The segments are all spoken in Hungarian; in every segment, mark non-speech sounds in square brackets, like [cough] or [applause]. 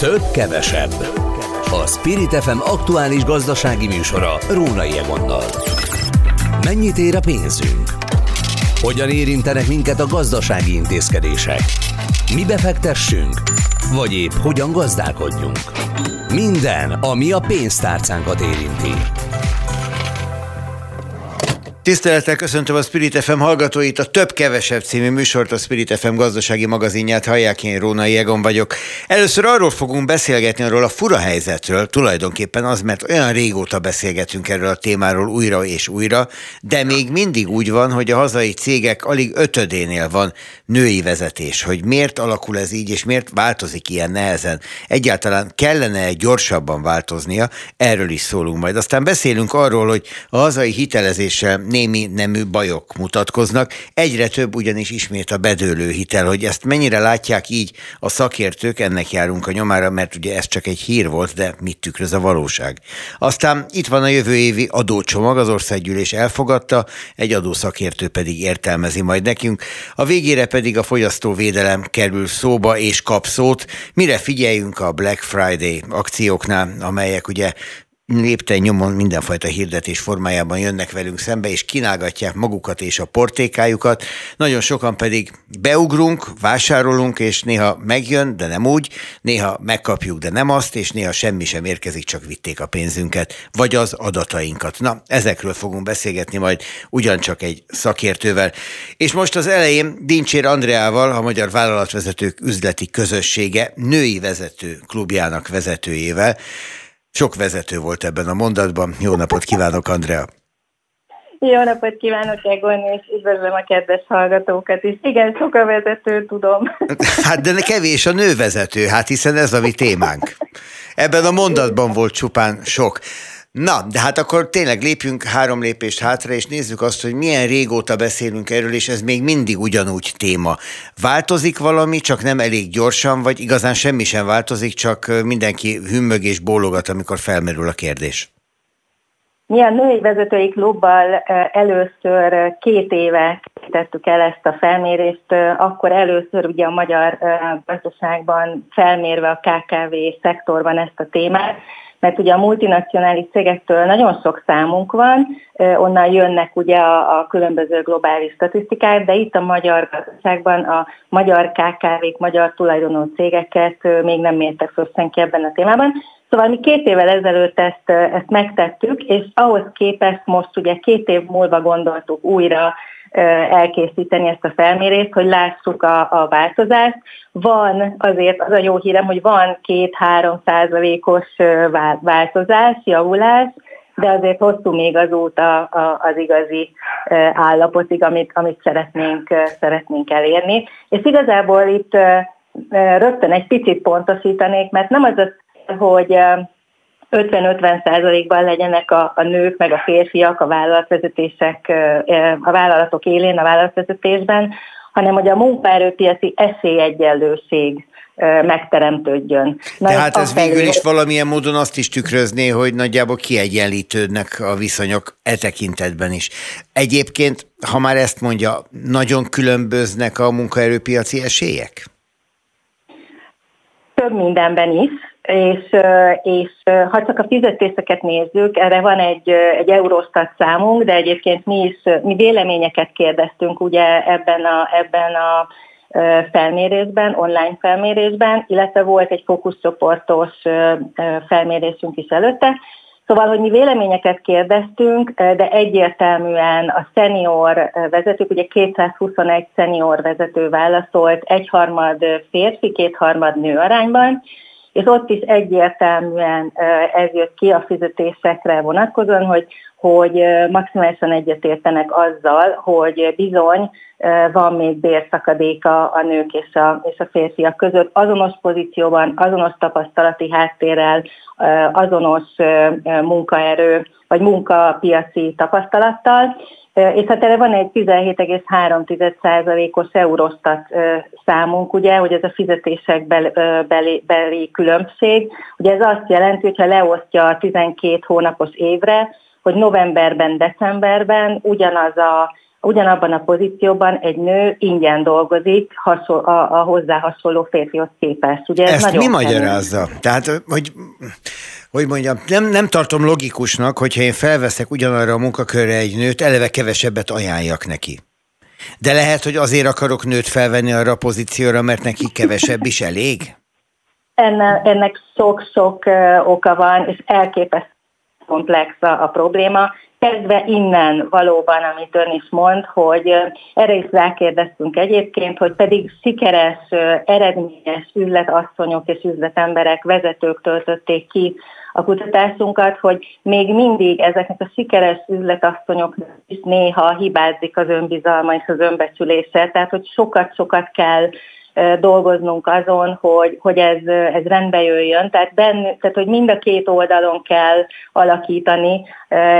Több kevesebb. A Spirit FM aktuális gazdasági műsora Rónai Egonnal. Mennyit ér a pénzünk? Hogyan érintenek minket a gazdasági intézkedések? Mi befektessünk? Vagy épp hogyan gazdálkodjunk? Minden, ami a pénztárcánkat érinti. Tisztelettel köszöntöm a Spirit FM hallgatóit, a Több-Kevesebb című műsort, a Spirit FM gazdasági magazinját hallják, én Rónai Egon vagyok. Először arról fogunk beszélgetni, arról a fura helyzetről, tulajdonképpen az, mert olyan régóta beszélgetünk erről a témáról újra és újra, de még mindig úgy van, hogy a hazai cégek alig ötödénél van női vezetés, hogy miért alakul ez így, és miért változik ilyen nehezen. Egyáltalán kellene gyorsabban változnia, erről is szólunk majd. Aztán beszélünk arról, hogy a hazai hitelezéssel némi nemű bajok mutatkoznak. Egyre több ugyanis ismét a bedőlő hitel, hogy ezt mennyire látják így a szakértők, ennek járunk a nyomára, mert ugye ez csak egy hír volt, de mit tükröz a valóság. Aztán itt van a jövő évi adócsomag, az országgyűlés elfogadta, egy adószakértő pedig értelmezi majd nekünk. A végére pedig a fogyasztóvédelem kerül szóba és kap szót, mire figyeljünk a Black Friday akcióknál, amelyek ugye lépten nyomon mindenfajta hirdetés formájában jönnek velünk szembe, és kínálgatják magukat és a portékájukat. Nagyon sokan pedig beugrunk, vásárolunk, és néha megjön, de nem úgy, néha megkapjuk, de nem azt, és néha semmi sem érkezik, csak vitték a pénzünket, vagy az adatainkat. Na, ezekről fogunk beszélgetni majd ugyancsak egy szakértővel. És most az elején Dincsér Andreával, a Magyar Vállalatvezetők Üzleti Közössége női vezető klubjának vezetőjével. Sok vezető volt ebben a mondatban. Jó napot kívánok, Andrea! Jó napot kívánok, Egon, és üdvözlöm a kedves hallgatókat is. Igen, sok a vezető, tudom. [laughs] Hát de kevés a nővezető, hát hiszen ez a mi témánk. Ebben a mondatban volt csupán sok. Na, de hát akkor tényleg lépjünk három lépést hátra, és nézzük azt, hogy milyen régóta beszélünk erről, és ez még mindig ugyanúgy téma. Változik valami, csak nem elég gyorsan, vagy igazán semmi sem változik, csak mindenki hümmög és bólogat, amikor felmerül a kérdés? Mi a női vezetői klubbal először két éve tettük el ezt a felmérést, akkor először ugye a magyar gazdaságban felmérve a KKV szektorban ezt a témát, mert ugye a multinacionális cégektől nagyon sok számunk van, onnan jönnek ugye a, a különböző globális statisztikák, de itt a magyar gazdaságban a magyar KKV-k, magyar tulajdonú cégeket még nem mértek föl senki ebben a témában. Szóval mi két évvel ezelőtt ezt, ezt megtettük, és ahhoz képest most ugye két év múlva gondoltuk újra elkészíteni ezt a felmérést, hogy lássuk a, a változást. Van azért az a jó hírem, hogy van két-három százalékos változás, javulás, de azért hosszú még azóta az igazi állapotig, amit, amit szeretnénk, szeretnénk elérni. És igazából itt rögtön egy picit pontosítanék, mert nem az az, hogy 50-50 százalékban legyenek a, a nők meg a férfiak a vállalatvezetések, a vállalatok élén, a vállalatvezetésben, hanem hogy a munkaerőpiaci esélyegyenlőség megteremtődjön. Na Tehát ez végül is valamilyen módon azt is tükrözné, hogy nagyjából kiegyenlítődnek a viszonyok e tekintetben is. Egyébként, ha már ezt mondja, nagyon különböznek a munkaerőpiaci esélyek? Több mindenben is és, és ha csak a fizetéseket nézzük, erre van egy, egy Eurostat számunk, de egyébként mi is mi véleményeket kérdeztünk ugye ebben a, ebben a felmérésben, online felmérésben, illetve volt egy fókuszcsoportos felmérésünk is előtte. Szóval, hogy mi véleményeket kérdeztünk, de egyértelműen a senior vezetők, ugye 221 senior vezető válaszolt, egyharmad férfi, kétharmad nő arányban, és ott is egyértelműen ez jött ki a fizetésekre vonatkozóan, hogy, hogy maximálisan egyetértenek azzal, hogy bizony van még bérszakadéka a nők és a, és a férfiak között, azonos pozícióban, azonos tapasztalati háttérrel, azonos munkaerő vagy munkapiaci tapasztalattal, és hát erre van egy 17,3%-os Eurostat számunk, ugye, hogy ez a fizetések beli, beli különbség. Ugye ez azt jelenti, hogyha leosztja a 12 hónapos évre, hogy novemberben, decemberben ugyanaz a ugyanabban a pozícióban egy nő ingyen dolgozik hasonl- a, a hozzá hasonló férfihoz képest. Ugye ez Ezt nagyon mi magyarázza? Tehát, hogy hogy mondjam, nem, nem tartom logikusnak, hogyha én felveszek ugyanarra a munkakörre egy nőt, eleve kevesebbet ajánljak neki. De lehet, hogy azért akarok nőt felvenni arra a pozícióra, mert neki kevesebb is elég? Ennek, ennek sok-sok oka van, és elképesztő komplex a, a probléma. Kezdve innen valóban, amit ön is mond, hogy erre is rákérdeztünk egyébként, hogy pedig sikeres, eredményes üzletasszonyok és üzletemberek, vezetők töltötték ki a kutatásunkat, hogy még mindig ezeknek a sikeres üzletasszonyoknak is néha hibázik az önbizalma és az önbecsülése, tehát hogy sokat-sokat kell dolgoznunk azon, hogy, hogy ez, ez rendbe jöjjön. Tehát, benne, tehát, hogy mind a két oldalon kell alakítani,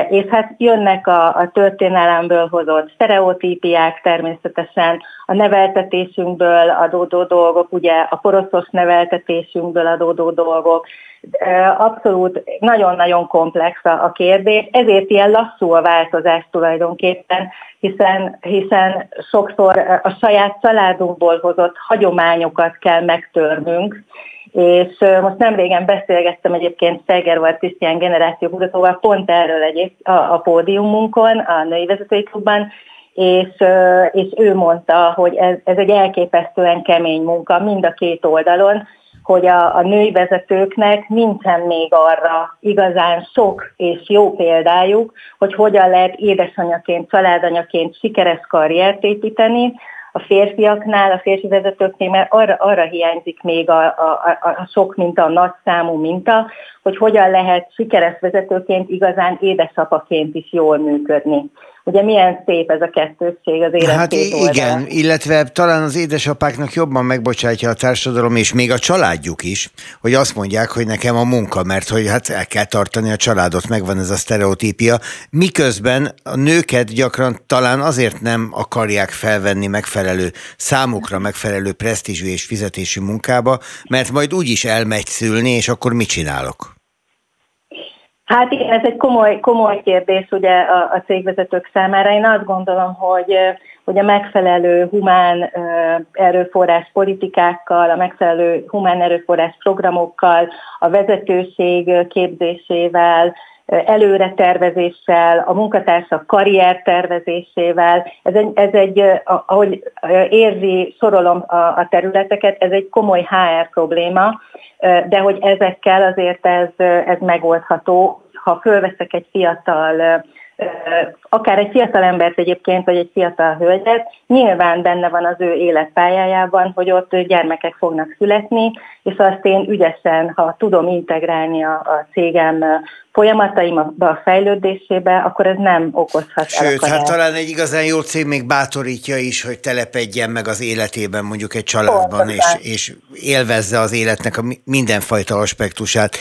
és hát jönnek a, a történelemből hozott sztereotípiák természetesen, a neveltetésünkből adódó dolgok, ugye a poroszos neveltetésünkből adódó dolgok, Abszolút nagyon-nagyon komplex a kérdés, ezért ilyen lasszú a változás tulajdonképpen, hiszen, hiszen sokszor a saját családunkból hozott hagyományokat kell megtörnünk, és most nem régen beszélgettem egyébként Steger Krisztián generációkutatóval pont erről egyéb a, a pódiumunkon, a női vezetői klubban, és, és ő mondta, hogy ez, ez egy elképesztően kemény munka mind a két oldalon, hogy a, a női vezetőknek nincsen még arra igazán sok és jó példájuk, hogy hogyan lehet édesanyaként, családanyaként sikeres karriert építeni, a férfiaknál, a férfi vezetőknél, mert arra, arra hiányzik még a, a, a, sok minta, a nagy számú minta, hogy hogyan lehet sikeres vezetőként igazán édesapaként is jól működni. Ugye milyen szép ez a kettősség az élet Hát igen, illetve talán az édesapáknak jobban megbocsátja a társadalom, és még a családjuk is, hogy azt mondják, hogy nekem a munka, mert hogy hát el kell tartani a családot, megvan ez a sztereotípia, miközben a nőket gyakran talán azért nem akarják felvenni megfelelő számukra megfelelő presztízsű és fizetési munkába, mert majd úgyis elmegy szülni, és akkor mit csinálok? Hát igen, ez egy komoly, komoly kérdés ugye a, a cégvezetők számára. Én azt gondolom, hogy, hogy a megfelelő humán erőforrás politikákkal, a megfelelő humán erőforrás programokkal, a vezetőség képzésével, előre tervezéssel, a munkatársak karrier tervezésével. Ez egy, ez egy ahogy érzi, sorolom a, a területeket, ez egy komoly HR probléma, de hogy ezekkel azért ez, ez megoldható. Ha fölveszek egy fiatal akár egy fiatal embert egyébként, vagy egy fiatal hölgyet, nyilván benne van az ő életpályájában, hogy ott gyermekek fognak születni, és azt én ügyesen, ha tudom integrálni a, a cégem folyamataimba, a fejlődésébe, akkor ez nem okozhat Sőt, hát talán egy igazán jó cég még bátorítja is, hogy telepedjen meg az életében mondjuk egy családban, és, és élvezze az életnek a mindenfajta aspektusát.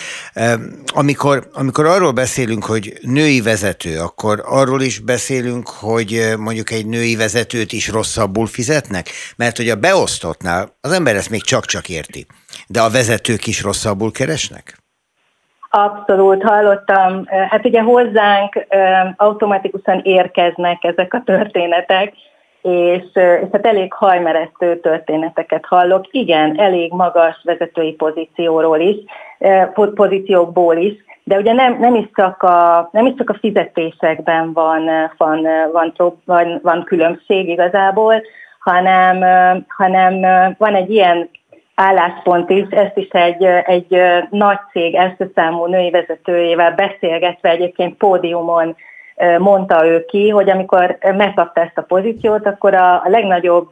Amikor, amikor arról beszélünk, hogy női vezető, akkor arról is beszélünk, hogy mondjuk egy női vezetőt is rosszabbul fizetnek? Mert hogy a beosztottnál az ember ezt még csak-csak érti, de a vezetők is rosszabbul keresnek? Abszolút, hallottam. Hát ugye hozzánk automatikusan érkeznek ezek a történetek, és, és hát elég hajmeresztő történeteket hallok. Igen, elég magas vezetői pozícióról is, pozíciókból is, de ugye nem, nem, is csak a, nem is csak a fizetésekben van, van, van, van, van különbség igazából, hanem, hanem van egy ilyen álláspont is, ezt is egy, egy nagy cég első számú női vezetőjével beszélgetve egyébként pódiumon mondta ő ki, hogy amikor megkapta ezt a pozíciót, akkor a, legnagyobb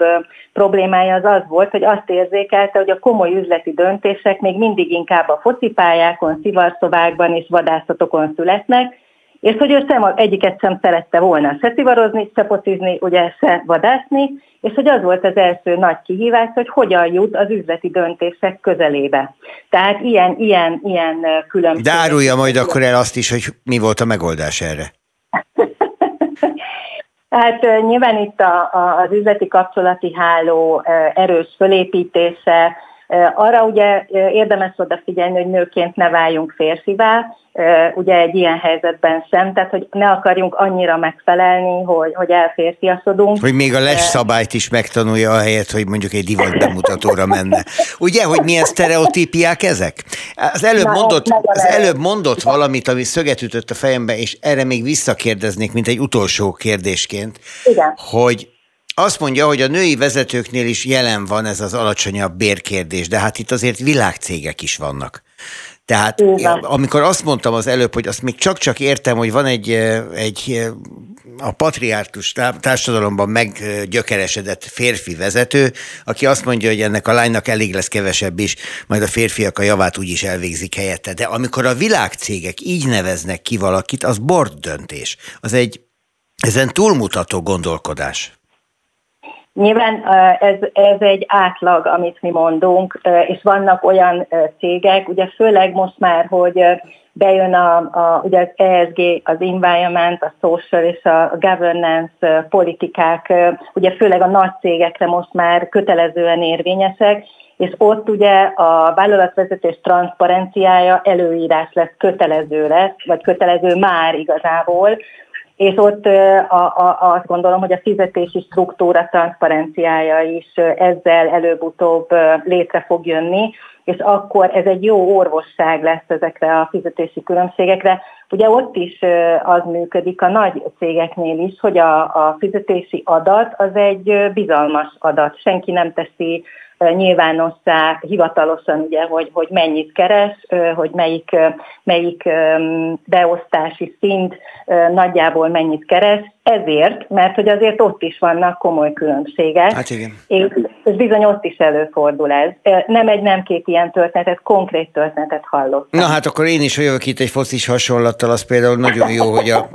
problémája az az volt, hogy azt érzékelte, hogy a komoly üzleti döntések még mindig inkább a focipályákon, szivarszobákban és vadászatokon születnek, és hogy ő sem, egyiket sem szerette volna se szivarozni, se focizni, ugye se vadászni, és hogy az volt az első nagy kihívás, hogy hogyan jut az üzleti döntések közelébe. Tehát ilyen, ilyen, ilyen különbség. De árulja majd akkor el azt is, hogy mi volt a megoldás erre. [laughs] Hát nyilván itt a, a, az üzleti kapcsolati háló erős fölépítése, Arra ugye érdemes odafigyelni, hogy nőként ne váljunk férfivá, ugye egy ilyen helyzetben sem, tehát hogy ne akarjunk annyira megfelelni, hogy, hogy elférfiasodunk. Hogy még a les szabályt is megtanulja a helyet, hogy mondjuk egy divat bemutatóra menne. Ugye, hogy milyen sztereotípiák ezek? Az előbb, Na, mondott, az előbb mondott valamit, ami szöget ütött a fejembe, és erre még visszakérdeznék, mint egy utolsó kérdésként, Igen. hogy azt mondja, hogy a női vezetőknél is jelen van ez az alacsonyabb bérkérdés, de hát itt azért világcégek is vannak. Tehát Igen. amikor azt mondtam az előbb, hogy azt még csak-csak értem, hogy van egy, egy a patriárkus társadalomban meggyökeresedett férfi vezető, aki azt mondja, hogy ennek a lánynak elég lesz kevesebb is, majd a férfiak a javát úgyis elvégzik helyette. De amikor a világcégek így neveznek ki valakit, az bord döntés. Az egy ezen túlmutató gondolkodás. Nyilván ez, ez egy átlag, amit mi mondunk, és vannak olyan cégek, ugye főleg most már, hogy bejön a, a, ugye az ESG, az environment, a social és a governance politikák, ugye főleg a nagy cégekre most már kötelezően érvényesek, és ott ugye a vállalatvezetés transzparenciája előírás lesz, kötelező lesz, vagy kötelező már igazából, és ott a, a, azt gondolom, hogy a fizetési struktúra transzparenciája is ezzel előbb-utóbb létre fog jönni, és akkor ez egy jó orvosság lesz ezekre a fizetési különbségekre. Ugye ott is az működik a nagy cégeknél is, hogy a, a fizetési adat az egy bizalmas adat. Senki nem teszi nyilvánossá hivatalosan, ugye, hogy, hogy mennyit keres, hogy melyik, melyik beosztási szint nagyjából mennyit keres, ezért, mert hogy azért ott is vannak komoly különbségek. Hát igen. És, és bizony ott is előfordul ez. Nem egy, nem két ilyen történetet, konkrét történetet hallottam. Na hát akkor én is jövök itt egy focis hasonlattal, az például nagyon jó, hogy a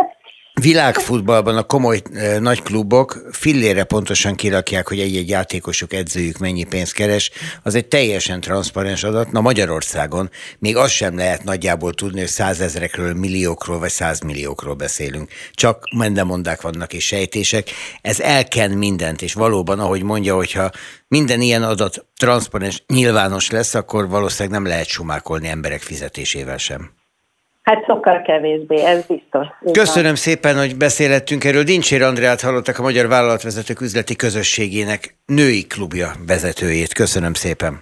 világfutballban a komoly e, nagy klubok fillére pontosan kirakják, hogy egy-egy játékosuk, edzőjük mennyi pénzt keres, az egy teljesen transzparens adat. Na Magyarországon még azt sem lehet nagyjából tudni, hogy százezrekről, milliókról vagy százmilliókról beszélünk. Csak mendemondák vannak és sejtések. Ez elken mindent, és valóban, ahogy mondja, hogyha minden ilyen adat transzparens, nyilvános lesz, akkor valószínűleg nem lehet sumákolni emberek fizetésével sem. Hát sokkal kevésbé, ez biztos. Köszönöm szépen, hogy beszélettünk erről. Dincsér Andrát hallottak a Magyar Vállalatvezetők Üzleti Közösségének női klubja vezetőjét. Köszönöm szépen.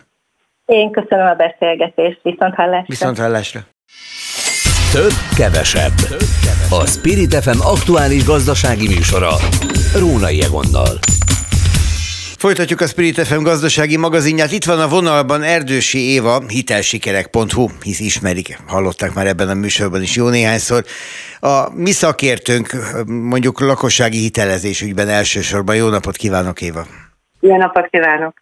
Én köszönöm a beszélgetést. Viszont hallásra. Viszont hallásra. Több, kevesebb. Több, kevesebb. A Spirit FM aktuális gazdasági műsora. Rónai Egonnal. Folytatjuk a Spirit FM gazdasági magazinját. Itt van a vonalban Erdősi Éva, hitelsikerek.hu, hisz ismerik, hallották már ebben a műsorban is jó néhányszor. A mi szakértőnk mondjuk lakossági hitelezés ügyben elsősorban. Jó napot kívánok, Éva! Jó napot kívánok!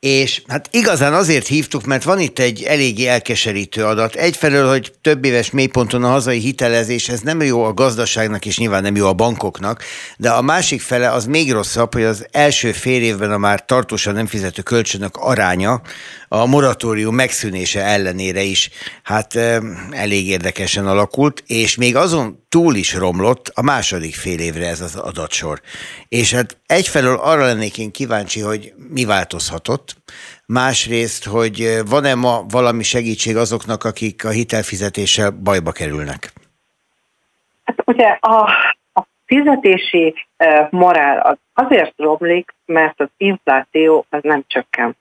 És hát igazán azért hívtuk, mert van itt egy eléggé elkeserítő adat. Egyfelől, hogy több éves mélyponton a hazai hitelezés, ez nem jó a gazdaságnak, és nyilván nem jó a bankoknak, de a másik fele az még rosszabb, hogy az első fél évben a már tartósan nem fizető kölcsönök aránya a moratórium megszűnése ellenére is hát elég érdekesen alakult, és még azon túl is romlott a második fél évre ez az adatsor. És hát egyfelől arra lennék én kíváncsi, hogy mi változhatott, másrészt, hogy van-e ma valami segítség azoknak, akik a hitelfizetéssel bajba kerülnek? Hát ugye a, a fizetési morál az azért romlik, mert az infláció az nem csökken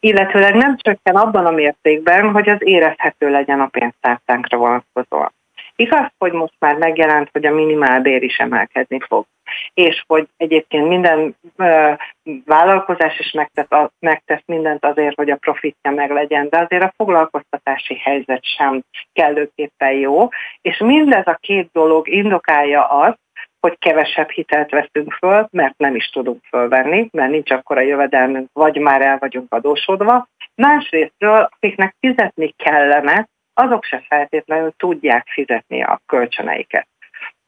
illetőleg nem csökken abban a mértékben, hogy az érezhető legyen a pénztárcánkra vonatkozóan. Igaz, hogy most már megjelent, hogy a minimálbér is emelkedni fog, és hogy egyébként minden ö, vállalkozás is megtesz, a, megtesz mindent azért, hogy a profitja meglegyen, de azért a foglalkoztatási helyzet sem kellőképpen jó, és mindez a két dolog indokálja azt, hogy kevesebb hitelt veszünk föl, mert nem is tudunk fölvenni, mert nincs akkora jövedelmünk, vagy már el vagyunk adósodva. Másrésztről, akiknek fizetni kellene, azok se feltétlenül tudják fizetni a kölcsöneiket.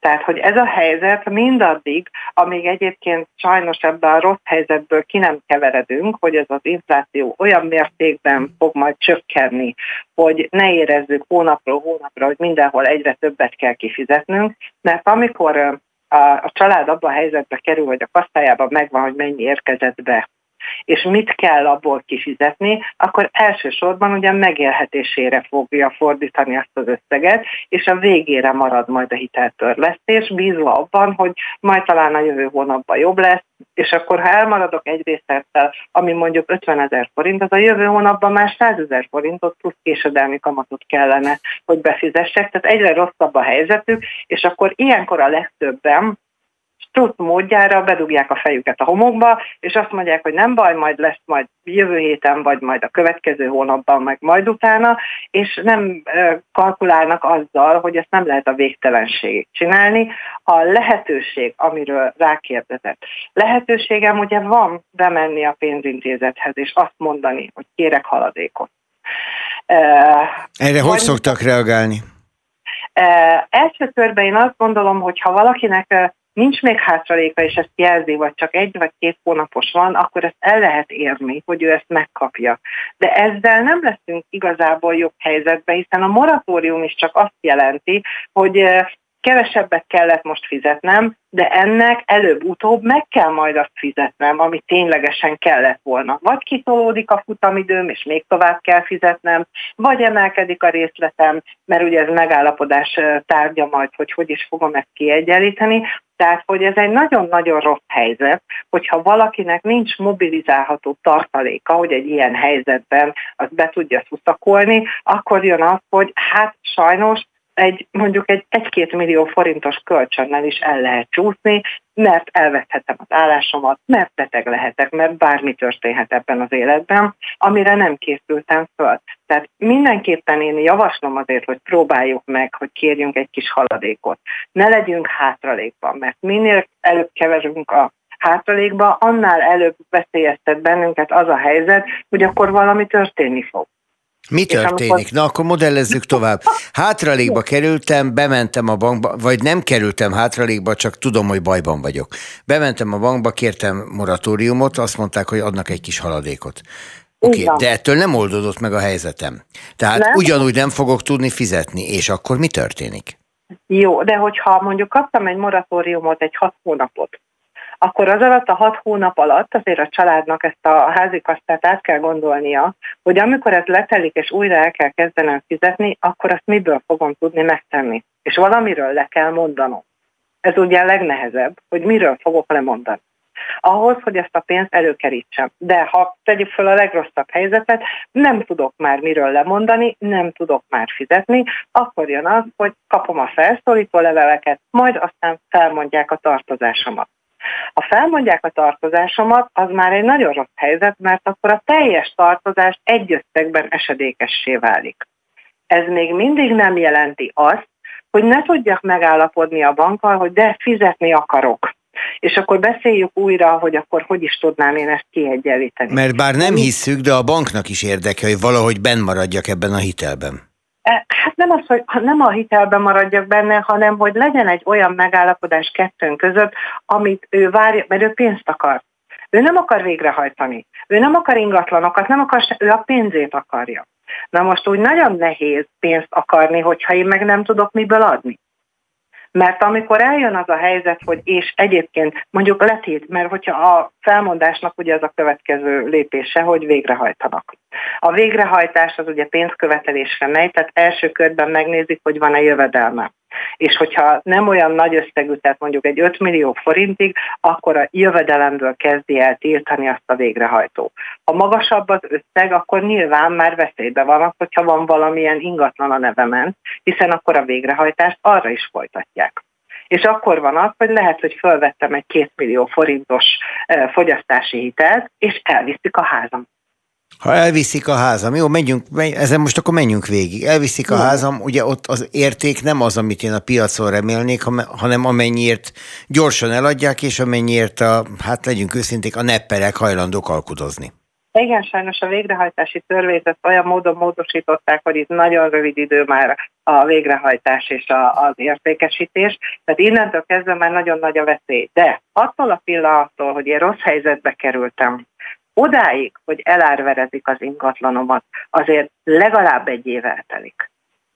Tehát, hogy ez a helyzet mindaddig, amíg egyébként sajnos ebben a rossz helyzetből ki nem keveredünk, hogy ez az infláció olyan mértékben fog majd csökkenni, hogy ne érezzük hónapról hónapra, hogy mindenhol egyre többet kell kifizetnünk, mert amikor a, a család abban a helyzetbe kerül, hogy a kasztájában megvan, hogy mennyi érkezett be, és mit kell abból kifizetni, akkor elsősorban ugye megélhetésére fogja fordítani azt az összeget, és a végére marad majd a hiteltörlesztés, bízva abban, hogy majd talán a jövő hónapban jobb lesz, és akkor ha elmaradok egy részlettel, ami mondjuk 50 ezer forint, az a jövő hónapban már 100 ezer forintot plusz késedelmi kamatot kellene, hogy befizessek, tehát egyre rosszabb a helyzetük, és akkor ilyenkor a legtöbben struc módjára bedugják a fejüket a homokba, és azt mondják, hogy nem baj, majd lesz majd jövő héten, vagy majd a következő hónapban, meg majd utána, és nem kalkulálnak azzal, hogy ezt nem lehet a végtelenségig csinálni. A lehetőség, amiről rákérdezett, lehetőségem ugye van bemenni a pénzintézethez, és azt mondani, hogy kérek haladékot. Erre hogy szoktak reagálni? Első körben én azt gondolom, hogy ha valakinek nincs még hátraléka, és ezt jelzi, vagy csak egy vagy két hónapos van, akkor ezt el lehet érni, hogy ő ezt megkapja. De ezzel nem leszünk igazából jobb helyzetben, hiszen a moratórium is csak azt jelenti, hogy kevesebbet kellett most fizetnem, de ennek előbb-utóbb meg kell majd azt fizetnem, ami ténylegesen kellett volna. Vagy kitolódik a futamidőm, és még tovább kell fizetnem, vagy emelkedik a részletem, mert ugye ez megállapodás tárgya majd, hogy hogy is fogom ezt kiegyenlíteni. Tehát, hogy ez egy nagyon-nagyon rossz helyzet, hogyha valakinek nincs mobilizálható tartaléka, hogy egy ilyen helyzetben azt be tudja szuszakolni, akkor jön az, hogy hát sajnos egy mondjuk egy 1-2 millió forintos kölcsönnel is el lehet csúszni, mert elveszthetem az állásomat, mert beteg lehetek, mert bármi történhet ebben az életben, amire nem készültem föl. Tehát mindenképpen én javaslom azért, hogy próbáljuk meg, hogy kérjünk egy kis haladékot. Ne legyünk hátralékban, mert minél előbb keverünk a hátralékba, annál előbb veszélyeztet bennünket az a helyzet, hogy akkor valami történni fog. Mi történik? Amikor... Na, akkor modellezzük tovább. Hátralékba kerültem, bementem a bankba, vagy nem kerültem hátralékba, csak tudom, hogy bajban vagyok. Bementem a bankba, kértem moratóriumot, azt mondták, hogy adnak egy kis haladékot. Oké, okay, de ettől nem oldódott meg a helyzetem. Tehát nem? ugyanúgy nem fogok tudni fizetni, és akkor mi történik? Jó, de hogyha mondjuk kaptam egy moratóriumot, egy hat hónapot, akkor az alatt a hat hónap alatt azért a családnak ezt a házikasztát át kell gondolnia, hogy amikor ez letelik és újra el kell kezdenem fizetni, akkor azt miből fogom tudni megtenni. És valamiről le kell mondanom. Ez ugye a legnehezebb, hogy miről fogok lemondani. Ahhoz, hogy ezt a pénzt előkerítsem. De ha tegyük fel a legrosszabb helyzetet, nem tudok már miről lemondani, nem tudok már fizetni, akkor jön az, hogy kapom a felszólító leveleket, majd aztán felmondják a tartozásomat. Ha felmondják a tartozásomat, az már egy nagyon rossz helyzet, mert akkor a teljes tartozás egy összegben esedékessé válik. Ez még mindig nem jelenti azt, hogy ne tudjak megállapodni a bankkal, hogy de fizetni akarok. És akkor beszéljük újra, hogy akkor hogy is tudnám én ezt kiegyenlíteni. Mert bár nem hisszük, de a banknak is érdeke, hogy valahogy benn maradjak ebben a hitelben. E, hát nem az, hogy nem a hitelben maradjak benne, hanem hogy legyen egy olyan megállapodás kettőnk között, amit ő várja, mert ő pénzt akar. Ő nem akar végrehajtani. Ő nem akar ingatlanokat, nem akar, ő a pénzét akarja. Na most úgy nagyon nehéz pénzt akarni, hogyha én meg nem tudok miből adni. Mert amikor eljön az a helyzet, hogy és egyébként mondjuk letét, mert hogyha a felmondásnak ugye az a következő lépése, hogy végrehajtanak. A végrehajtás az ugye pénzkövetelésre megy, tehát első körben megnézik, hogy van-e jövedelme és hogyha nem olyan nagy összegű, tehát mondjuk egy 5 millió forintig, akkor a jövedelemből kezdi el tiltani azt a végrehajtó. Ha magasabb az összeg, akkor nyilván már veszélybe van, hogyha van valamilyen ingatlan a nevemen, hiszen akkor a végrehajtást arra is folytatják. És akkor van az, hogy lehet, hogy felvettem egy két millió forintos eh, fogyasztási hitelt, és elviszik a házam. Ha elviszik a házam, jó, menjünk, menj, ezen most akkor menjünk végig. Elviszik a házam, ugye ott az érték nem az, amit én a piacon remélnék, hanem amennyiért gyorsan eladják, és amennyiért a, hát legyünk őszinték, a nepperek hajlandók alkudozni. Igen, sajnos a végrehajtási törvényt olyan módon módosították, hogy itt nagyon rövid idő már a végrehajtás és a, az értékesítés. Tehát innentől kezdve már nagyon nagy a veszély. De attól a pillanattól, hogy én rossz helyzetbe kerültem, odáig, hogy elárverezik az ingatlanomat, azért legalább egy év eltelik.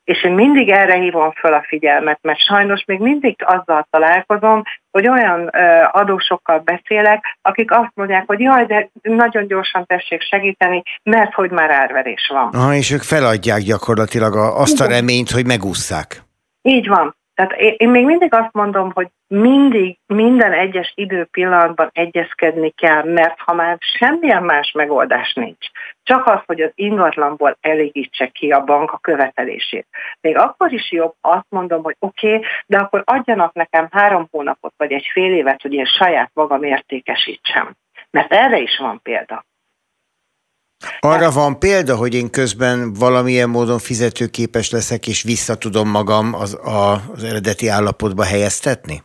És én mindig erre hívom fel a figyelmet, mert sajnos még mindig azzal találkozom, hogy olyan adósokkal beszélek, akik azt mondják, hogy jaj, de nagyon gyorsan tessék segíteni, mert hogy már árverés van. Aha, és ők feladják gyakorlatilag azt a reményt, hogy megúszszák. Így van. Tehát én még mindig azt mondom, hogy mindig, minden egyes időpillanatban egyezkedni kell, mert ha már semmilyen más megoldás nincs, csak az, hogy az ingatlanból elégítse ki a bank a követelését. Még akkor is jobb azt mondom, hogy oké, okay, de akkor adjanak nekem három hónapot, vagy egy fél évet, hogy én saját magam értékesítsem. Mert erre is van példa. Arra van példa, hogy én közben valamilyen módon fizetőképes leszek, és vissza tudom magam az, a, az eredeti állapotba helyeztetni?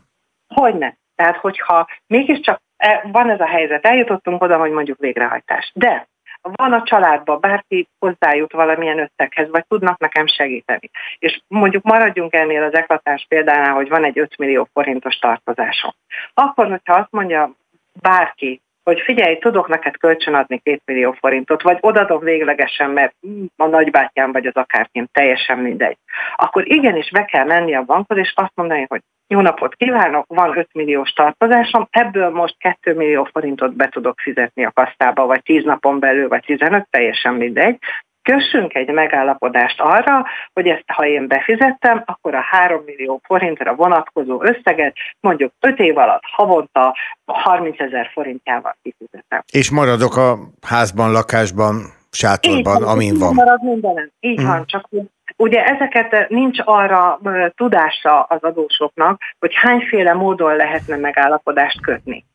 Hogyne. Tehát, hogyha mégiscsak e, van ez a helyzet, eljutottunk oda, hogy mondjuk végrehajtás. De van a családban, bárki hozzájut valamilyen összeghez, vagy tudnak nekem segíteni. És mondjuk maradjunk ennél az eklatás példánál, hogy van egy 5 millió forintos tartozásom. Akkor, hogyha azt mondja bárki, hogy figyelj, tudok neked kölcsönadni két millió forintot, vagy odadom véglegesen, mert a nagybátyám vagy az akárkém, teljesen mindegy. Akkor igenis be kell menni a bankhoz, és azt mondani, hogy jó napot kívánok, van 5 milliós tartozásom, ebből most 2 millió forintot be tudok fizetni a kasztába, vagy 10 napon belül, vagy 15, teljesen mindegy, kössünk egy megállapodást arra, hogy ezt ha én befizettem, akkor a 3 millió forintra vonatkozó összeget mondjuk 5 év alatt havonta 30 ezer forintjával kifizetem. És maradok a házban, lakásban, sátorban, amin van. Marad mindenem. Így hmm. van, csak Ugye ezeket nincs arra tudása az adósoknak, hogy hányféle módon lehetne megállapodást kötni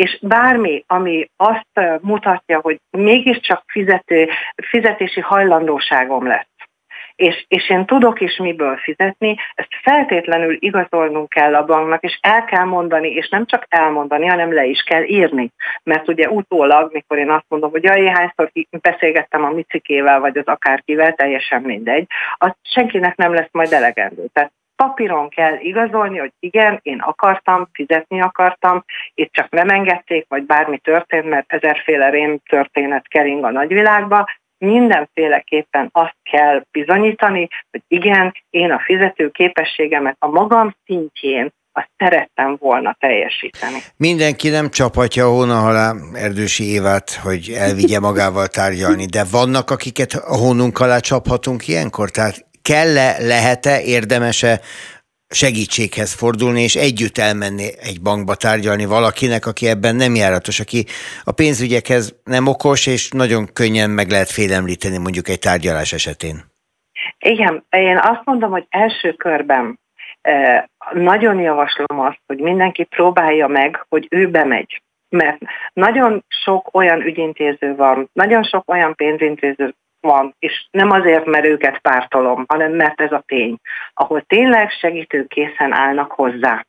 és bármi, ami azt mutatja, hogy mégiscsak fizető, fizetési hajlandóságom lesz, és, és én tudok is miből fizetni, ezt feltétlenül igazolnunk kell a banknak, és el kell mondani, és nem csak elmondani, hanem le is kell írni. Mert ugye utólag, mikor én azt mondom, hogy jaj, hányszor beszélgettem a micikével, vagy az akárkivel, teljesen mindegy, az senkinek nem lesz majd elegendő. Tehát papíron kell igazolni, hogy igen, én akartam, fizetni akartam, itt csak nem engedték, vagy bármi történt, mert ezerféle rém történet kering a nagyvilágba, mindenféleképpen azt kell bizonyítani, hogy igen, én a fizető képességemet a magam szintjén azt szerettem volna teljesíteni. Mindenki nem a hóna alá Erdősi Évát, hogy elvigye magával tárgyalni, de vannak, akiket a hónunk alá csaphatunk ilyenkor? Tehát kell-e, lehet-e, érdemese segítséghez fordulni, és együtt elmenni egy bankba tárgyalni valakinek, aki ebben nem járatos, aki a pénzügyekhez nem okos, és nagyon könnyen meg lehet félemlíteni mondjuk egy tárgyalás esetén. Igen, én azt mondom, hogy első körben eh, nagyon javaslom azt, hogy mindenki próbálja meg, hogy ő bemegy. Mert nagyon sok olyan ügyintéző van, nagyon sok olyan pénzintéző van, és nem azért, mert őket pártolom, hanem mert ez a tény, ahol tényleg segítők készen állnak hozzá,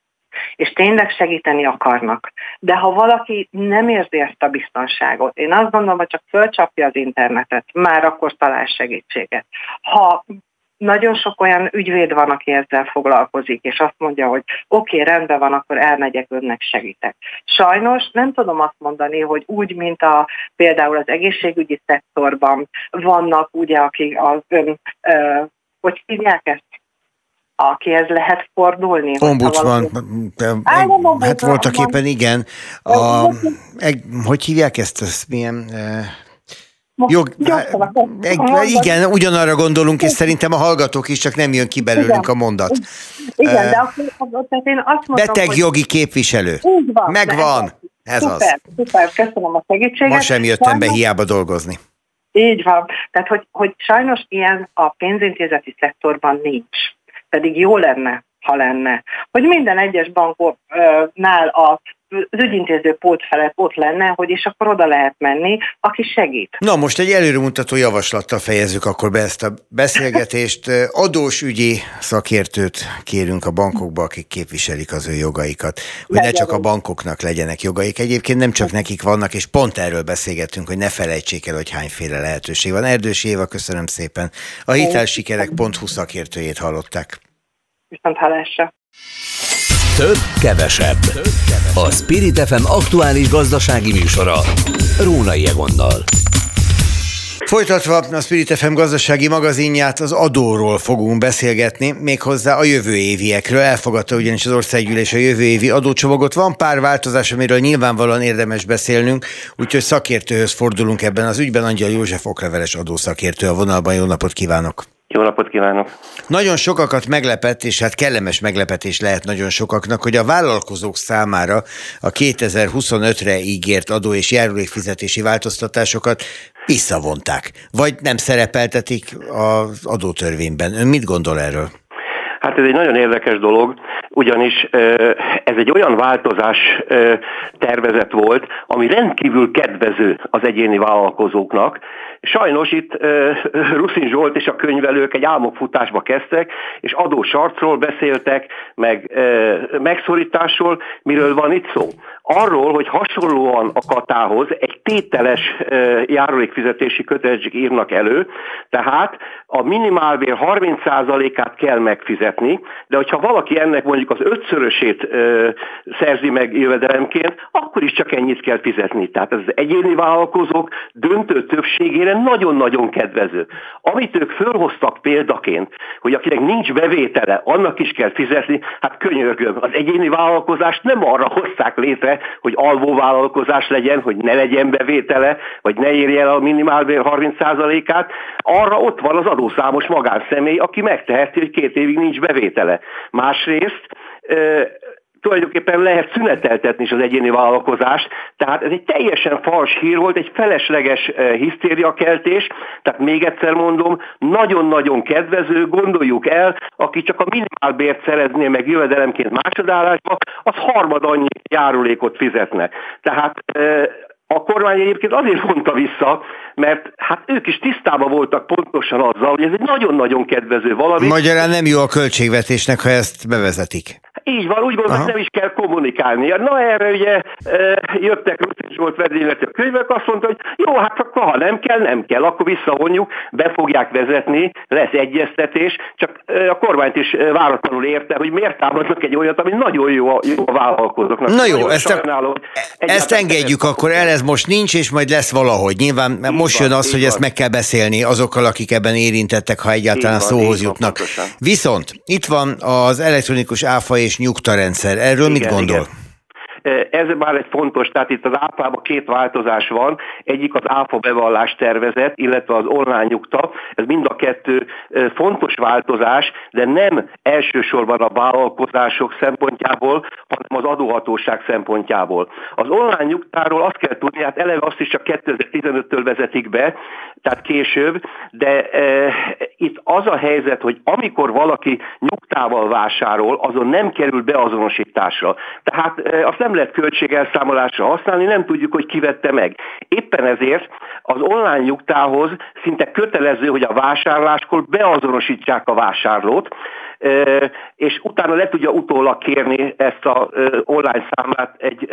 és tényleg segíteni akarnak. De ha valaki nem érzi ezt a biztonságot, én azt gondolom, hogy csak fölcsapja az internetet, már akkor talál segítséget. Ha nagyon sok olyan ügyvéd van, aki ezzel foglalkozik, és azt mondja, hogy oké, okay, rendben van, akkor elmegyek, önnek segítek. Sajnos nem tudom azt mondani, hogy úgy, mint a például az egészségügyi szektorban vannak ugye, akik az ön, ö, hogy hívják ezt? akihez lehet fordulni. Ombudsman, valami... hát voltak éppen igen. A, hogy hívják ezt? ezt milyen, Jog, igen, ugyanarra gondolunk, és szerintem a hallgatók is, csak nem jön ki belőlünk igen. a mondat. Igen, de akkor tehát én azt mondom, Beteg hogy... jogi képviselő. Így van. Megvan. Ez szuper, az. Szuper, köszönöm a segítséget. Ma sem jöttem be hiába dolgozni. Így van. Tehát, hogy, hogy sajnos ilyen a pénzintézeti szektorban nincs. Pedig jó lenne, ha lenne. Hogy minden egyes banknál a az ügyintéző pót felett ott lenne, hogy és akkor oda lehet menni, aki segít. Na most egy előremutató javaslattal fejezzük akkor be ezt a beszélgetést. [laughs] Adósügyi szakértőt kérünk a bankokba, akik képviselik az ő jogaikat, hogy ne csak a bankoknak legyenek jogaik. Egyébként nem csak nekik vannak, és pont erről beszélgettünk, hogy ne felejtsék el, hogy hányféle lehetőség van. Erdős Éva, köszönöm szépen. A hitelsikerek.hu szakértőjét hallották. Viszont hallásra. Több, kevesebb. A Spirit FM aktuális gazdasági műsora Rónai Egonnal. Folytatva a Spirit FM gazdasági magazinját az adóról fogunk beszélgetni, méghozzá a jövő éviekről. Elfogadta ugyanis az országgyűlés a jövő évi adócsomagot. Van pár változás, amiről nyilvánvalóan érdemes beszélnünk, úgyhogy szakértőhöz fordulunk ebben az ügyben. Angyal József okleveles adószakértő a vonalban. Jó napot kívánok! Jó napot kívánok! Nagyon sokakat meglepett, és hát kellemes meglepetés lehet nagyon sokaknak, hogy a vállalkozók számára a 2025-re ígért adó és járulékfizetési változtatásokat visszavonták, vagy nem szerepeltetik az adótörvényben. Ön mit gondol erről? Hát ez egy nagyon érdekes dolog, ugyanis ez egy olyan változás tervezet volt, ami rendkívül kedvező az egyéni vállalkozóknak. Sajnos itt Ruszin Zsolt és a könyvelők egy álmokfutásba kezdtek, és adósarcról beszéltek, meg megszorításról, miről van itt szó arról, hogy hasonlóan a katához egy tételes járulékfizetési kötelezettség írnak elő, tehát a minimálbér 30%-át kell megfizetni, de hogyha valaki ennek mondjuk az ötszörösét szerzi meg jövedelemként, akkor is csak ennyit kell fizetni. Tehát az egyéni vállalkozók döntő többségére nagyon-nagyon kedvező. Amit ők fölhoztak példaként, hogy akinek nincs bevétele, annak is kell fizetni, hát könyörgöm, az egyéni vállalkozást nem arra hozták létre, hogy alvó vállalkozás legyen, hogy ne legyen bevétele, vagy ne érje el a minimálbér 30%-át, arra ott van az adószámos magánszemély, aki megteheti, hogy két évig nincs bevétele. Másrészt tulajdonképpen lehet szüneteltetni is az egyéni vállalkozást, tehát ez egy teljesen fals hír volt, egy felesleges hisztériakeltés, tehát még egyszer mondom, nagyon-nagyon kedvező, gondoljuk el, aki csak a minimálbért szerezné meg jövedelemként másodállásba, az harmad annyi járulékot fizetne. Tehát a kormány egyébként azért mondta vissza, mert hát ők is tisztában voltak pontosan azzal, hogy ez egy nagyon-nagyon kedvező valami. Magyarán nem jó a költségvetésnek, ha ezt bevezetik. Így van, úgy gondolom, nem is kell kommunikálni. Na erre ugye jöttek Rutin Zsolt vezényleti a könyvek, azt mondta, hogy jó, hát akkor ha nem kell, nem kell, akkor visszavonjuk, be fogják vezetni, lesz egyeztetés, csak a kormányt is váratlanul érte, hogy miért támadnak egy olyat, ami nagyon jó a, jó a vállalkozóknak. Na jó, ezt, a, ezt engedjük akkor el, ez most nincs, és majd lesz valahogy. Nyilván így most van, jön az, hogy van. ezt meg kell beszélni azokkal, akik ebben érintettek, ha egyáltalán van, szóhoz jutnak. Van, Viszont itt van az elektronikus áfa és nyugtarendszer. Erről igen, mit gondol? Igen. Ez már egy fontos, tehát itt az áfában két változás van. Egyik az áfa bevallás tervezet, illetve az online nyugta. Ez mind a kettő fontos változás, de nem elsősorban a vállalkozások szempontjából, hanem az adóhatóság szempontjából. Az online nyugtáról azt kell tudni, hát eleve azt is csak 2015-től vezetik be, tehát később, de e, itt az a helyzet, hogy amikor valaki nyugtával vásárol, azon nem kerül beazonosításra. Tehát e, azt nem lehet költségelszámolásra használni, nem tudjuk, hogy kivette meg. Éppen ezért az online nyugtához szinte kötelező, hogy a vásárláskor beazonosítsák a vásárlót, és utána le tudja utólag kérni ezt a online számlát egy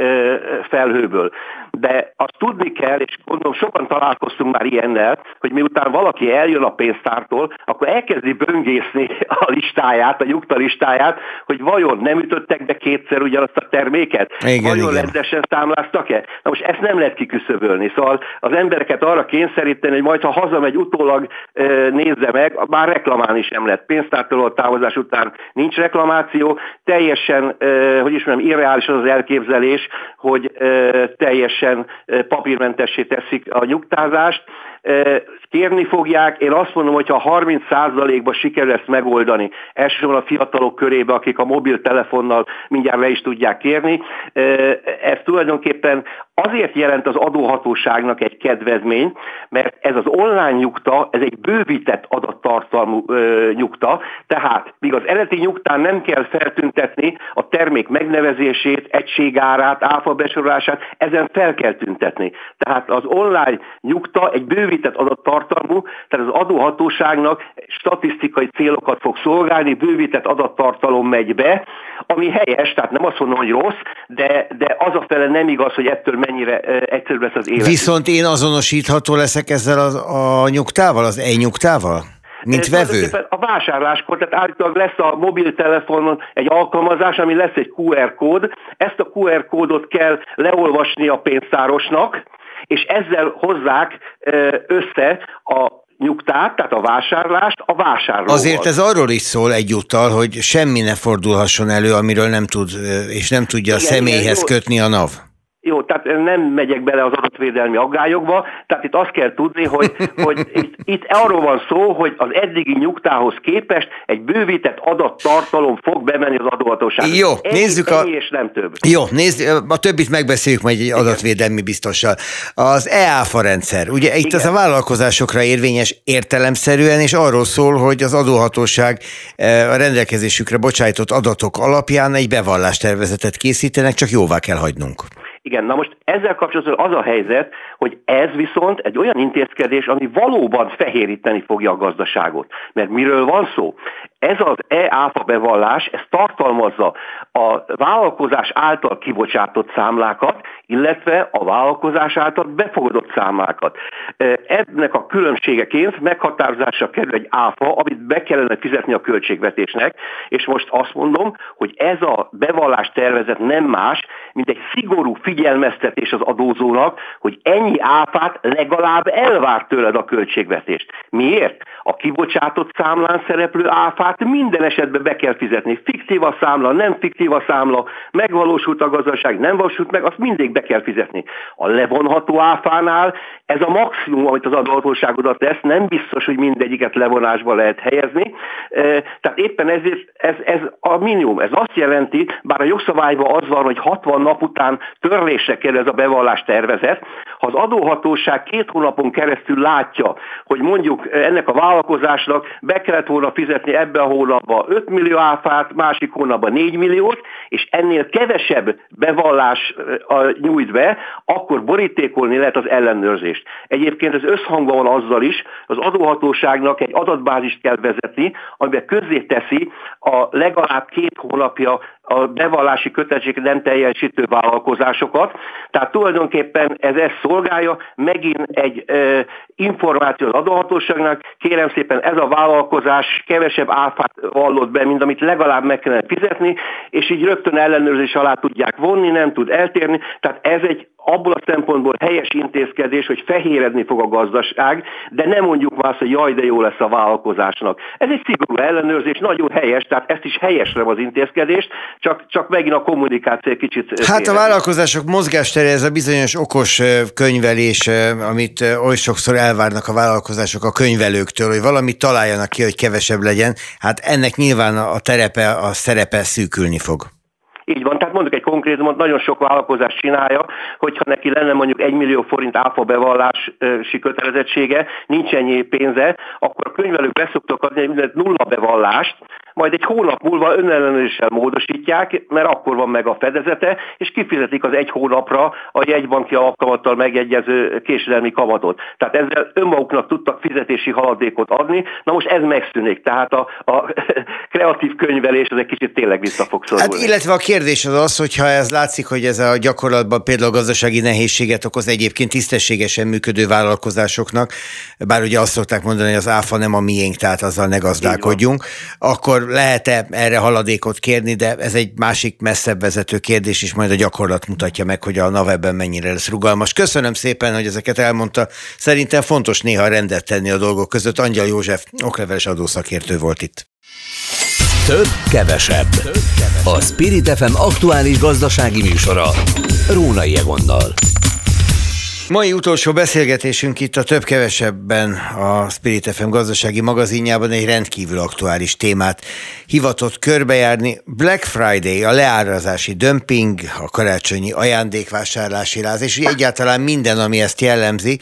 felhőből. De azt tudni kell, és gondolom sokan találkoztunk már ilyennel, hogy miután valaki eljön a pénztártól, akkor elkezdi böngészni a listáját, a nyugta listáját, hogy vajon nem ütöttek be kétszer ugyanazt a terméket? Igen, vajon igen. rendesen számláztak-e? Na most ezt nem lehet kiküszöbölni. Szóval az embereket arra kényszeríteni, hogy majd ha hazamegy utólag nézze meg, már reklamálni sem lehet. Pénztártól távozás után nincs reklamáció, teljesen, hogy is mondjam, irreális az az elképzelés, hogy teljesen papírmentessé teszik a nyugtázást, kérni fogják. Én azt mondom, hogy ha 30%-ba sikerül ezt megoldani, elsősorban a fiatalok körébe, akik a mobiltelefonnal mindjárt le is tudják kérni, ez tulajdonképpen azért jelent az adóhatóságnak egy kedvezmény, mert ez az online nyugta, ez egy bővített adattartalmú ö, nyugta, tehát míg az eredeti nyugtán nem kell feltüntetni a termék megnevezését, egységárát, áfa besorolását, ezen fel kell tüntetni. Tehát az online nyugta egy bővített adattartalmú, tehát az adóhatóságnak statisztikai célokat fog szolgálni, bővített adattartalom megy be, ami helyes, tehát nem azt mondom, hogy rossz, de, de az a fele nem igaz, hogy ettől mennyire egyszerűbb lesz az élet. Viszont én azonosítható leszek ezzel az, a nyugtával, az e-nyugtával? Mint vevő? A vásárláskor, tehát állítólag lesz a mobiltelefonon egy alkalmazás, ami lesz egy QR kód, ezt a QR kódot kell leolvasni a pénztárosnak, és ezzel hozzák össze a nyugtát, tehát a vásárlást a vásárlóval. Azért ez arról is szól egyúttal, hogy semmi ne fordulhasson elő, amiről nem tud, és nem tudja igen, a személyhez igen, kötni a NAV. Jó, tehát nem megyek bele az adatvédelmi aggályokba, tehát itt azt kell tudni, hogy, hogy itt, itt arról van szó, hogy az eddigi nyugtához képest egy bővített adattartalom fog bemenni az adóhatóságba. Jó, ennyi, nézzük a... és nem több. Jó, nézd, a többit megbeszéljük majd egy adatvédelmi biztossal. Az EÁFA rendszer, ugye itt Igen. az a vállalkozásokra érvényes értelemszerűen, és arról szól, hogy az adóhatóság eh, a rendelkezésükre bocsájtott adatok alapján egy bevallástervezetet készítenek, csak jóvá kell hagynunk. Igen, na most ezzel kapcsolatban az a helyzet, hogy ez viszont egy olyan intézkedés, ami valóban fehéríteni fogja a gazdaságot. Mert miről van szó? Ez az e-áfa bevallás, ez tartalmazza a vállalkozás által kibocsátott számlákat, illetve a vállalkozás által befogadott számlákat. Ennek a különbségeként meghatározásra kerül egy áfa, amit be kellene fizetni a költségvetésnek, és most azt mondom, hogy ez a bevallás tervezet nem más, mint egy szigorú figyelmeztetés az adózónak, hogy ennyi áfát legalább elvár tőled a költségvetést. Miért? A kibocsátott számlán szereplő áfát minden esetben be kell fizetni. Fiktív a számla, nem fiktív a számla, megvalósult a gazdaság, nem valósult meg, azt mindig be kell fizetni. A levonható áfánál ez a maximum, amit az adóhatóság oda tesz, nem biztos, hogy mindegyiket levonásba lehet helyezni. Tehát éppen ezért ez, ez a minimum. Ez azt jelenti, bár a jogszabályban az van, hogy 60 nap után törlésre kerül ez a bevallás tervezet, ha az adóhatóság két hónapon keresztül látja, hogy mondjuk ennek a vállalkozásnak be kellett volna fizetni ebbe a hónapban 5 millió áfát, másik hónapban 4 milliót, és ennél kevesebb bevallás nyújt be, akkor borítékolni lehet az ellenőrzést. Egyébként ez összhangban van azzal is, az adóhatóságnak egy adatbázist kell vezetni, amiben közzé teszi a legalább két hónapja a bevallási kötelezettséget nem teljesítő vállalkozásokat. Tehát tulajdonképpen ez ezt szolgálja, megint egy e, információ az adóhatóságnak, kérem szépen ez a vállalkozás kevesebb áfát vallott be, mint amit legalább meg kellene fizetni, és így rögtön ellenőrzés alá tudják vonni, nem tud eltérni. Tehát ez egy abból a szempontból helyes intézkedés, hogy fehéredni fog a gazdaság, de nem mondjuk már azt, hogy jaj, de jó lesz a vállalkozásnak. Ez egy szigorú ellenőrzés, nagyon helyes, tehát ezt is helyesre az intézkedést, csak, csak megint a kommunikáció kicsit... Hát a vállalkozások mozgástere, ez a bizonyos okos könyvelés, amit oly sokszor elvárnak a vállalkozások a könyvelőktől, hogy valamit találjanak ki, hogy kevesebb legyen. Hát ennek nyilván a terepe, a szerepe szűkülni fog. Így van, tehát mondok egy konkrétumot, nagyon sok vállalkozás csinálja, hogyha neki lenne mondjuk 1 millió forint áfa bevallási kötelezettsége, nincs ennyi pénze, akkor a könyvelők beszoktak adni egy nulla bevallást, majd egy hónap múlva önellenőrzéssel módosítják, mert akkor van meg a fedezete, és kifizetik az egy hónapra a jegybanki alkalmattal megegyező késedelmi kamatot. Tehát ezzel önmaguknak tudtak fizetési haladékot adni, na most ez megszűnik, tehát a, a [laughs] kreatív könyvelés az egy kicsit tényleg vissza fog szorulni. Hát illetve a kérdés az az, hogyha ez látszik, hogy ez a gyakorlatban például gazdasági nehézséget okoz egyébként tisztességesen működő vállalkozásoknak, bár ugye azt szokták mondani, hogy az áfa nem a miénk, tehát azzal ne gazdálkodjunk, akkor lehet-e erre haladékot kérni, de ez egy másik messzebb vezető kérdés, és majd a gyakorlat mutatja meg, hogy a NAV ebben mennyire lesz rugalmas. Köszönöm szépen, hogy ezeket elmondta. Szerintem fontos néha rendet tenni a dolgok között. Angyal József, okleveles adószakértő volt itt. Több, kevesebb. Több, kevesebb. A Spirit FM aktuális gazdasági műsora. Rónai Egonnal. Mai utolsó beszélgetésünk itt a több-kevesebben a Spirit FM gazdasági magazinjában egy rendkívül aktuális témát hivatott körbejárni. Black Friday, a leárazási dömping, a karácsonyi ajándékvásárlási láz, és egyáltalán minden, ami ezt jellemzi,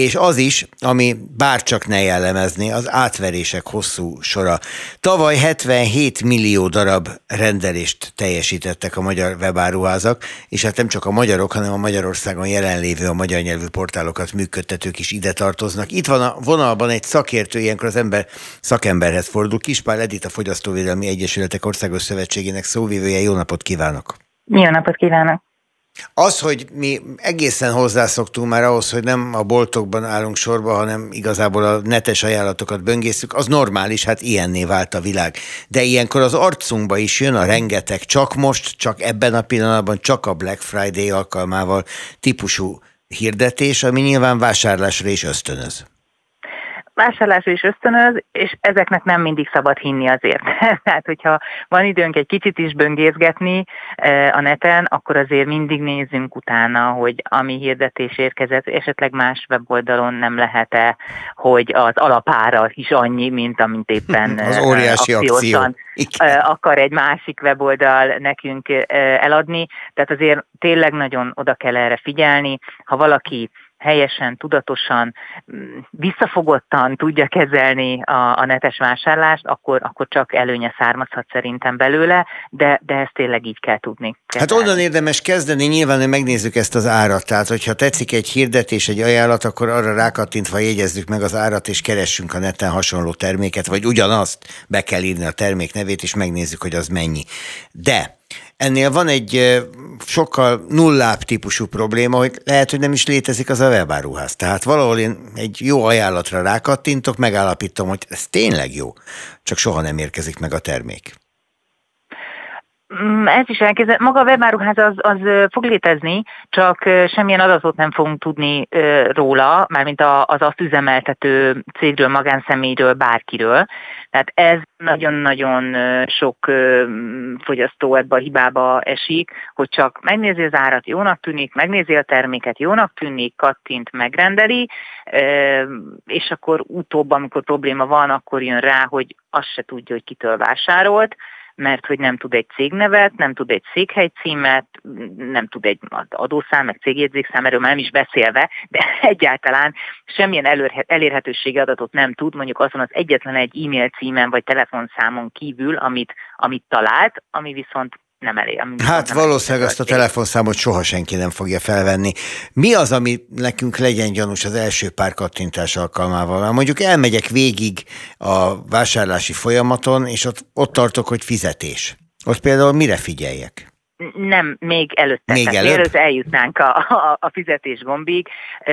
és az is, ami bárcsak ne jellemezni, az átverések hosszú sora. Tavaly 77 millió darab rendelést teljesítettek a magyar webáruházak, és hát nem csak a magyarok, hanem a Magyarországon jelenlévő a magyar nyelvű portálokat működtetők is ide tartoznak. Itt van a vonalban egy szakértő, ilyenkor az ember szakemberhez fordul. Kispál Edith, a Fogyasztóvédelmi Egyesületek Országos Szövetségének szóvivője. Jó napot kívánok! Jó napot kívánok! Az, hogy mi egészen hozzászoktunk már ahhoz, hogy nem a boltokban állunk sorba, hanem igazából a netes ajánlatokat böngészünk, az normális, hát ilyenné vált a világ. De ilyenkor az arcunkba is jön a rengeteg, csak most, csak ebben a pillanatban, csak a Black Friday alkalmával típusú hirdetés, ami nyilván vásárlásra is ösztönöz vásárlásra is ösztönöz, és ezeknek nem mindig szabad hinni azért. [laughs] Tehát, hogyha van időnk egy kicsit is böngészgetni eh, a neten, akkor azért mindig nézzünk utána, hogy ami hirdetés érkezett, esetleg más weboldalon nem lehet-e, hogy az alapára is annyi, mint amit éppen [laughs] az eh, óriási akció. Eh, akar egy másik weboldal nekünk eladni. Tehát azért tényleg nagyon oda kell erre figyelni. Ha valaki helyesen, tudatosan, mm, visszafogottan tudja kezelni a, a netes vásárlást, akkor, akkor csak előnye származhat szerintem belőle, de, de ezt tényleg így kell tudni. Kezelni. Hát onnan érdemes kezdeni, nyilván, hogy megnézzük ezt az árat. Tehát, hogyha tetszik egy hirdetés, egy ajánlat, akkor arra rákattintva jegyezzük meg az árat, és keressünk a neten hasonló terméket, vagy ugyanazt be kell írni a termék nevét, és megnézzük, hogy az mennyi. De Ennél van egy sokkal nullább típusú probléma, hogy lehet, hogy nem is létezik az a webáruház. Tehát valahol én egy jó ajánlatra rákattintok, megállapítom, hogy ez tényleg jó, csak soha nem érkezik meg a termék. Mm, ez is elkezdett. Maga a webáruház az, az fog létezni, csak semmilyen adatot nem fogunk tudni róla, mármint az azt üzemeltető cégről, magánszemélyről, bárkiről. Tehát ez nagyon-nagyon sok fogyasztó ebbe a hibába esik, hogy csak megnézi az árat, jónak tűnik, megnézi a terméket, jónak tűnik, kattint, megrendeli, és akkor utóbb, amikor probléma van, akkor jön rá, hogy azt se tudja, hogy kitől vásárolt, mert hogy nem tud egy cégnevet, nem tud egy székhely címet, nem tud egy adószám, meg cégjegyzékszám, erről már nem is beszélve, de [laughs] egyáltalán semmilyen elérhetőségi adatot nem tud, mondjuk azon az egyetlen egy e-mail címen vagy telefonszámon kívül, amit, amit talált, ami viszont nem elég. Hát nem valószínűleg azt a telefonszámot soha senki nem fogja felvenni. Mi az, ami nekünk legyen gyanús az első pár kattintás alkalmával? Mondjuk elmegyek végig a vásárlási folyamaton, és ott, ott tartok, hogy fizetés. Ott például mire figyeljek? Nem, még előtte. Még előtt? Mielőtt eljutnánk a, a, a fizetés gombig,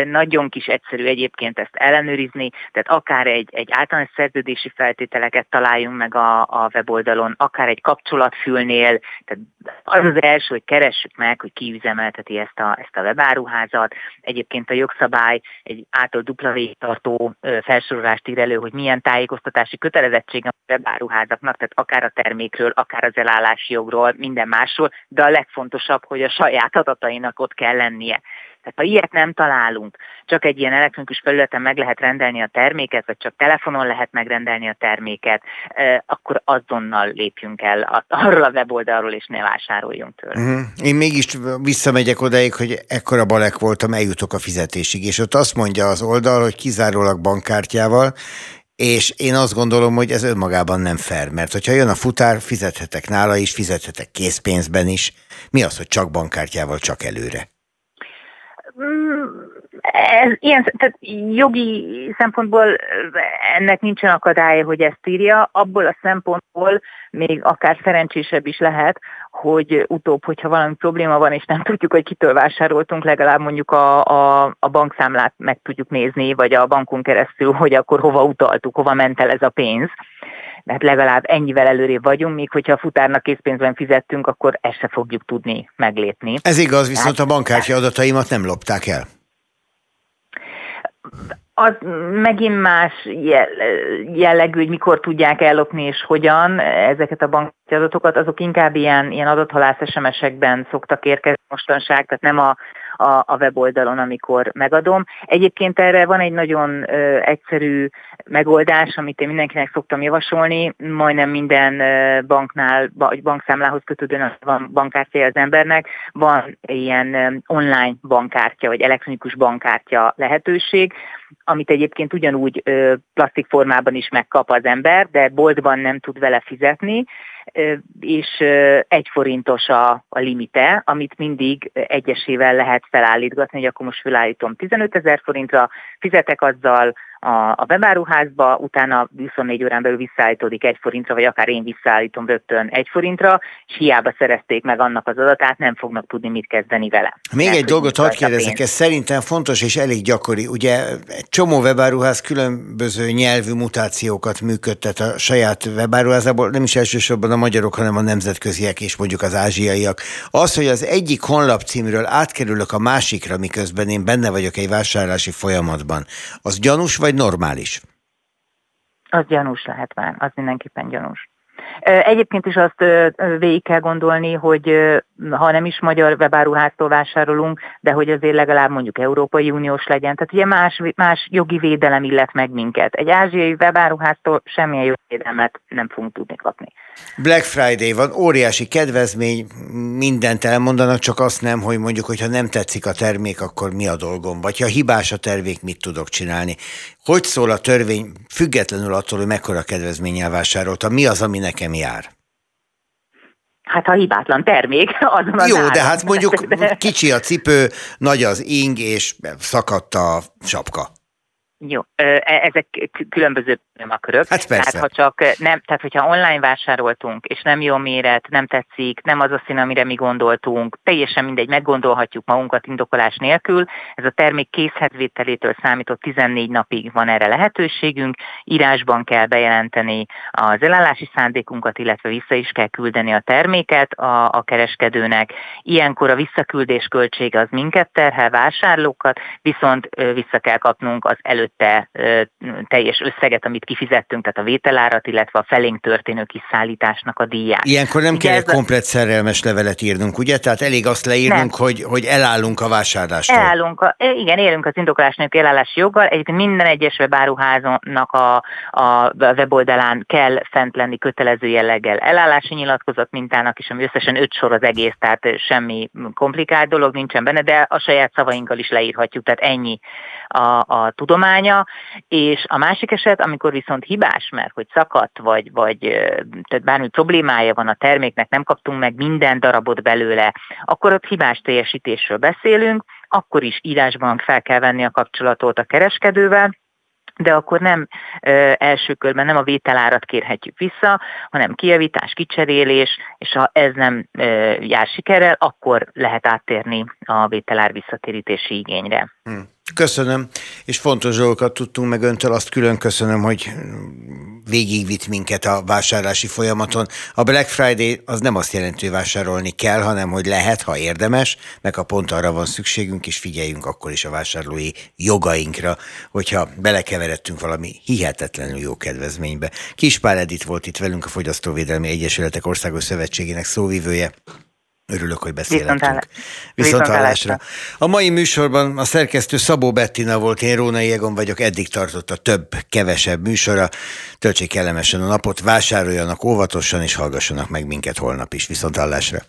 nagyon kis egyszerű egyébként ezt ellenőrizni, tehát akár egy, egy általános szerződési feltételeket találjunk meg a, a weboldalon, akár egy kapcsolatfülnél, tehát az az első, hogy keressük meg, hogy ki üzemelteti ezt a, ezt a webáruházat. Egyébként a jogszabály egy által dupla végtartó felsorolást ír elő, hogy milyen tájékoztatási kötelezettség a webáruházaknak, tehát akár a termékről, akár az elállási jogról, minden másról, de a legfontosabb, hogy a saját adatainak ott kell lennie. Tehát ha ilyet nem találunk, csak egy ilyen elektronikus felületen meg lehet rendelni a terméket, vagy csak telefonon lehet megrendelni a terméket, akkor azonnal lépjünk el arról a weboldalról, és ne vásároljunk tőle. Uh-huh. Én mégis visszamegyek odaig, hogy ekkora balek voltam, eljutok a fizetésig, és ott azt mondja az oldal, hogy kizárólag bankkártyával, és én azt gondolom, hogy ez önmagában nem fair, mert hogyha jön a futár, fizethetek nála is, fizethetek készpénzben is. Mi az, hogy csak bankkártyával, csak előre? Ez, ilyen, tehát jogi szempontból ennek nincsen akadálya, hogy ezt írja, abból a szempontból még akár szerencsésebb is lehet, hogy utóbb, hogyha valami probléma van, és nem tudjuk, hogy kitől vásároltunk, legalább mondjuk a, a, a bankszámlát meg tudjuk nézni, vagy a bankon keresztül, hogy akkor hova utaltuk, hova ment el ez a pénz. Tehát legalább ennyivel előrébb vagyunk, míg hogyha a futárnak készpénzben fizettünk, akkor ezt se fogjuk tudni meglépni. Ez igaz, viszont a bankkártya adataimat nem lopták el az megint más jellegű, hogy mikor tudják ellopni és hogyan ezeket a banki adatokat, azok inkább ilyen, ilyen adathalász SMS-ekben szoktak érkezni mostanság, tehát nem a, a, a weboldalon, amikor megadom. Egyébként erre van egy nagyon ö, egyszerű megoldás, amit én mindenkinek szoktam javasolni, majdnem minden banknál, vagy bankszámlához kötődően van bankkártya az embernek, van ilyen online bankkártya, vagy elektronikus bankkártya lehetőség, amit egyébként ugyanúgy plastik formában is megkap az ember, de boltban nem tud vele fizetni, és egy forintos a, a limite, amit mindig egyesével lehet felállítgatni, hogy akkor most felállítom 15 ezer forintra, fizetek azzal, a, a webáruházba, utána 24 órán belül visszaállítódik egy forintra, vagy akár én visszaállítom rögtön egy forintra, és hiába szerezték meg annak az adatát, nem fognak tudni mit kezdeni vele. Még Mert, egy dolgot hadd kérdezek, ez szerintem fontos és elég gyakori. Ugye egy csomó webáruház különböző nyelvű mutációkat működtet a saját webáruházából, nem is elsősorban a magyarok, hanem a nemzetköziek és mondjuk az ázsiaiak. Az, hogy az egyik honlap címről átkerülök a másikra, miközben én benne vagyok egy vásárlási folyamatban, az gyanús vagy normális? Az gyanús lehet már, az mindenképpen gyanús. Egyébként is azt végig kell gondolni, hogy ha nem is magyar webáruháztól vásárolunk, de hogy azért legalább mondjuk Európai Uniós legyen. Tehát ugye más, más jogi védelem illet meg minket. Egy ázsiai webáruháztól semmilyen jogi védelmet nem fogunk tudni kapni. Black Friday van, óriási kedvezmény, mindent elmondanak, csak azt nem, hogy mondjuk, hogyha nem tetszik a termék, akkor mi a dolgom, vagy ha hibás a termék, mit tudok csinálni. Hogy szól a törvény, függetlenül attól, hogy mekkora kedvezménnyel vásároltam, mi az, ami nekem jár? Hát ha hibátlan termék, azon [laughs] az Jó, áron. de hát mondjuk [laughs] kicsi a cipő, nagy az ing, és szakadt a sapka. Jó, e, ezek különböző problémakörök. Hát persze. Tehát, ha csak nem, tehát hogyha online vásároltunk, és nem jó méret, nem tetszik, nem az a szín, amire mi gondoltunk, teljesen mindegy, meggondolhatjuk magunkat indokolás nélkül. Ez a termék készhetvételétől számított 14 napig van erre lehetőségünk. Írásban kell bejelenteni az elállási szándékunkat, illetve vissza is kell küldeni a terméket a, a kereskedőnek. Ilyenkor a visszaküldés költsége az minket terhel vásárlókat, viszont vissza kell kapnunk az elő előtte teljes összeget, amit kifizettünk, tehát a vételárat, illetve a felénk történő kiszállításnak a díját. Ilyenkor nem kell egy komplet szerelmes levelet írnunk, ugye? Tehát elég azt leírnunk, hogy, hogy elállunk a vásárlástól. Elállunk, a, igen, élünk az indokolás nélkül elállási joggal. Egyébként minden egyes webáruháznak a, a weboldalán kell fent lenni kötelező jelleggel elállási nyilatkozat mintának is, ami összesen öt sor az egész, tehát semmi komplikált dolog nincsen benne, de a saját szavainkkal is leírhatjuk, tehát ennyi a, a tudomány tudománya, és a másik eset, amikor viszont hibás, mert hogy szakadt, vagy, vagy tehát bármi problémája van a terméknek, nem kaptunk meg minden darabot belőle, akkor ott hibás teljesítésről beszélünk, akkor is írásban fel kell venni a kapcsolatot a kereskedővel, de akkor nem ö, első körben nem a vételárat kérhetjük vissza, hanem kijavítás, kicserélés, és ha ez nem ö, jár sikerrel, akkor lehet áttérni a vételár visszatérítési igényre. Hmm. Köszönöm, és fontos dolgokat tudtunk meg öntől, azt külön köszönöm, hogy végigvitt minket a vásárlási folyamaton. A Black Friday az nem azt jelenti, hogy vásárolni kell, hanem hogy lehet, ha érdemes, meg ha pont arra van szükségünk, és figyeljünk akkor is a vásárlói jogainkra, hogyha belekeveredtünk valami hihetetlenül jó kedvezménybe. Kispál Edith volt itt velünk, a Fogyasztóvédelmi Egyesületek Országos Szövetségének szóvivője. Örülök, hogy beszélhetünk. Viszontlátásra. A mai műsorban a szerkesztő Szabó Bettina volt, én Rónai Egon vagyok, eddig tartott a több, kevesebb műsora. Töltsék kellemesen a napot, vásároljanak óvatosan, és hallgassanak meg minket holnap is. Viszontlátásra.